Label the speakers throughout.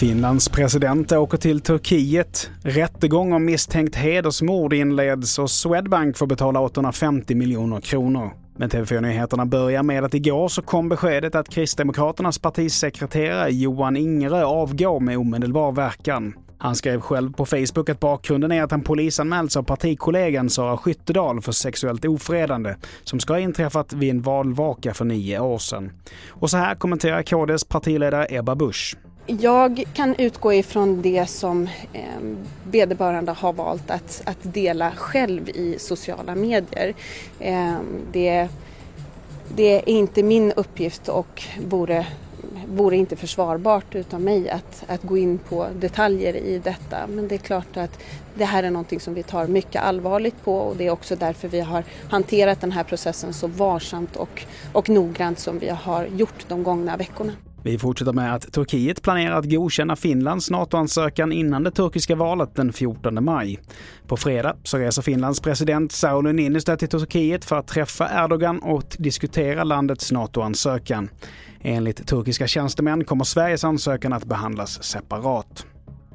Speaker 1: Finlands president åker till Turkiet. Rättegång om misstänkt hedersmord inleds och Swedbank får betala 850 miljoner kronor. Men TV4-nyheterna börjar med att igår så kom beskedet att Kristdemokraternas partisekreterare Johan Ingerö avgår med omedelbar verkan. Han skrev själv på Facebook att bakgrunden är att han polisanmälts av partikollegan Sara Skyttedal för sexuellt ofredande som ska ha inträffat vid en valvaka för nio år sedan. Och så här kommenterar KDs partiledare Ebba Busch.
Speaker 2: Jag kan utgå ifrån det som eh, vederbörande har valt att, att dela själv i sociala medier. Eh, det, det är inte min uppgift och vore, vore inte försvarbart utav mig att, att gå in på detaljer i detta. Men det är klart att det här är någonting som vi tar mycket allvarligt på och det är också därför vi har hanterat den här processen så varsamt och, och noggrant som vi har gjort de gångna veckorna.
Speaker 1: Vi fortsätter med att Turkiet planerar att godkänna Finlands NATO-ansökan innan det turkiska valet den 14 maj. På fredag så reser Finlands president Sauli Niinistö till Turkiet för att träffa Erdogan och diskutera landets NATO-ansökan. Enligt turkiska tjänstemän kommer Sveriges ansökan att behandlas separat.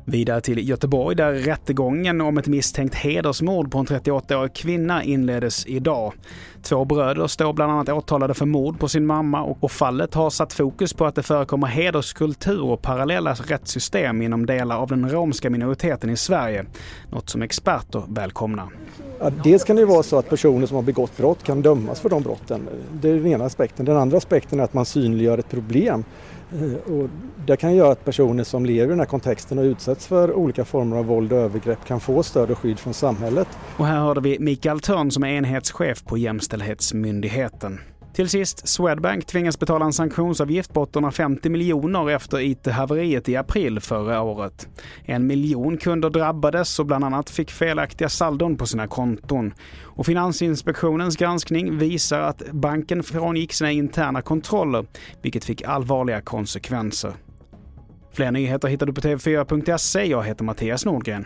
Speaker 1: Vidare till Göteborg där rättegången om ett misstänkt hedersmord på en 38-årig kvinna inleddes idag. Två bröder står bland annat åtalade för mord på sin mamma och fallet har satt fokus på att det förekommer hederskultur och parallella rättssystem inom delar av den romska minoriteten i Sverige. Något som experter välkomnar.
Speaker 3: Ja, dels kan det vara så att personer som har begått brott kan dömas för de brotten. Det är den ena aspekten. Den andra aspekten är att man synliggör ett problem eh, och det kan göra att personer som lever i den här kontexten och utsätts för olika former av våld och övergrepp kan få stöd och skydd från samhället.
Speaker 1: Och här hörde vi Mikael Törn som är enhetschef på Jämställdhetsmyndigheten. Till sist, Swedbank tvingas betala en sanktionsavgift på 850 miljoner efter IT-haveriet i april förra året. En miljon kunder drabbades och bland annat fick felaktiga saldon på sina konton. Och Finansinspektionens granskning visar att banken frångick sina interna kontroller, vilket fick allvarliga konsekvenser. Fler nyheter hittar du på tv4.se. Jag heter Mattias Nordgren.